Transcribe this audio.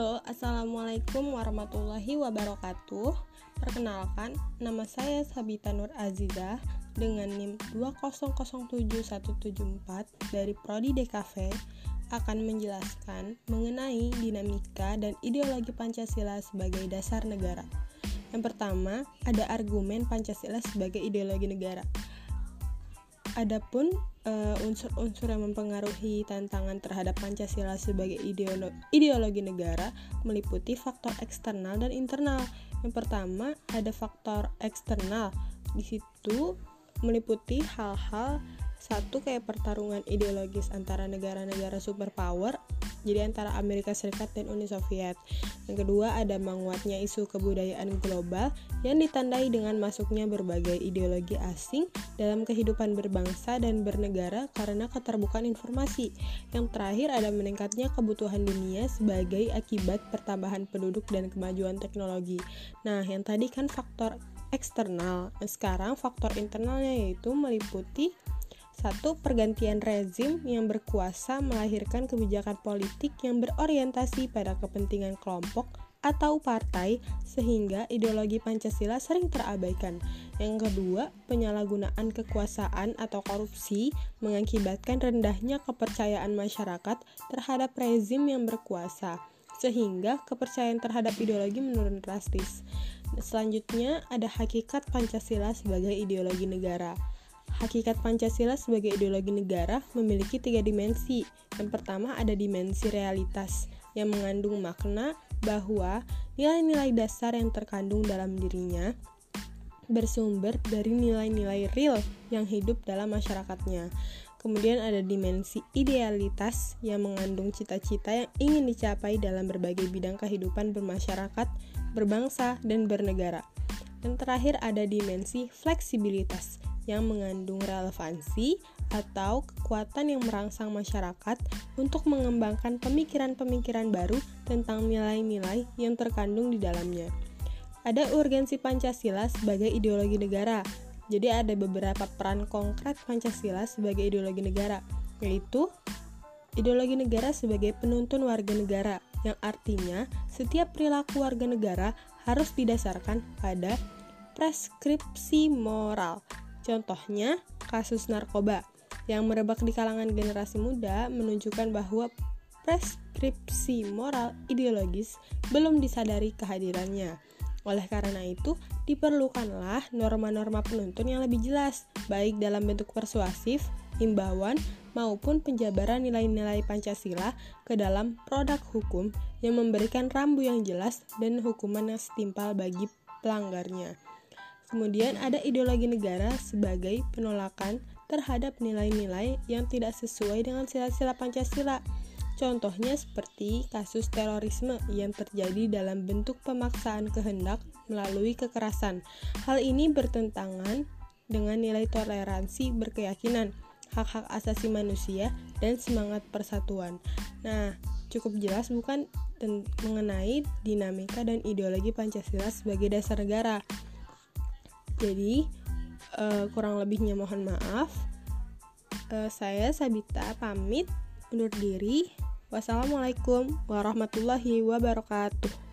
Assalamualaikum warahmatullahi wabarakatuh. Perkenalkan, nama saya Sabita Nur Azizah dengan NIM 2007174 dari Prodi DKV akan menjelaskan mengenai dinamika dan ideologi Pancasila sebagai dasar negara. Yang pertama, ada argumen Pancasila sebagai ideologi negara. Adapun uh, unsur-unsur yang mempengaruhi tantangan terhadap Pancasila sebagai ideolo ideologi negara meliputi faktor eksternal dan internal. Yang pertama, ada faktor eksternal. Di situ meliputi hal-hal satu kayak pertarungan ideologis antara negara-negara superpower jadi antara Amerika Serikat dan Uni Soviet. Yang kedua ada menguatnya isu kebudayaan global yang ditandai dengan masuknya berbagai ideologi asing dalam kehidupan berbangsa dan bernegara karena keterbukaan informasi. Yang terakhir ada meningkatnya kebutuhan dunia sebagai akibat pertambahan penduduk dan kemajuan teknologi. Nah, yang tadi kan faktor eksternal. Sekarang faktor internalnya yaitu meliputi satu, pergantian rezim yang berkuasa melahirkan kebijakan politik yang berorientasi pada kepentingan kelompok atau partai sehingga ideologi Pancasila sering terabaikan. Yang kedua, penyalahgunaan kekuasaan atau korupsi mengakibatkan rendahnya kepercayaan masyarakat terhadap rezim yang berkuasa sehingga kepercayaan terhadap ideologi menurun drastis. Selanjutnya ada hakikat Pancasila sebagai ideologi negara. Hakikat Pancasila sebagai ideologi negara memiliki tiga dimensi. Yang pertama ada dimensi realitas yang mengandung makna bahwa nilai-nilai dasar yang terkandung dalam dirinya bersumber dari nilai-nilai real yang hidup dalam masyarakatnya. Kemudian ada dimensi idealitas yang mengandung cita-cita yang ingin dicapai dalam berbagai bidang kehidupan bermasyarakat, berbangsa, dan bernegara. Dan terakhir ada dimensi fleksibilitas yang mengandung relevansi atau kekuatan yang merangsang masyarakat untuk mengembangkan pemikiran-pemikiran baru tentang nilai-nilai yang terkandung di dalamnya. Ada urgensi Pancasila sebagai ideologi negara. Jadi ada beberapa peran konkret Pancasila sebagai ideologi negara, yaitu ideologi negara sebagai penuntun warga negara, yang artinya setiap perilaku warga negara harus didasarkan pada preskripsi moral Contohnya, kasus narkoba yang merebak di kalangan generasi muda menunjukkan bahwa preskripsi moral ideologis belum disadari kehadirannya. Oleh karena itu, diperlukanlah norma-norma penuntun yang lebih jelas, baik dalam bentuk persuasif, himbauan, maupun penjabaran nilai-nilai Pancasila ke dalam produk hukum yang memberikan rambu yang jelas dan hukuman yang setimpal bagi pelanggarnya. Kemudian ada ideologi negara sebagai penolakan terhadap nilai-nilai yang tidak sesuai dengan sila-sila Pancasila. Contohnya seperti kasus terorisme yang terjadi dalam bentuk pemaksaan kehendak melalui kekerasan. Hal ini bertentangan dengan nilai toleransi berkeyakinan, hak-hak asasi manusia, dan semangat persatuan. Nah, cukup jelas bukan mengenai dinamika dan ideologi Pancasila sebagai dasar negara. Jadi uh, kurang lebihnya mohon maaf. Uh, saya Sabita pamit undur diri. Wassalamualaikum warahmatullahi wabarakatuh.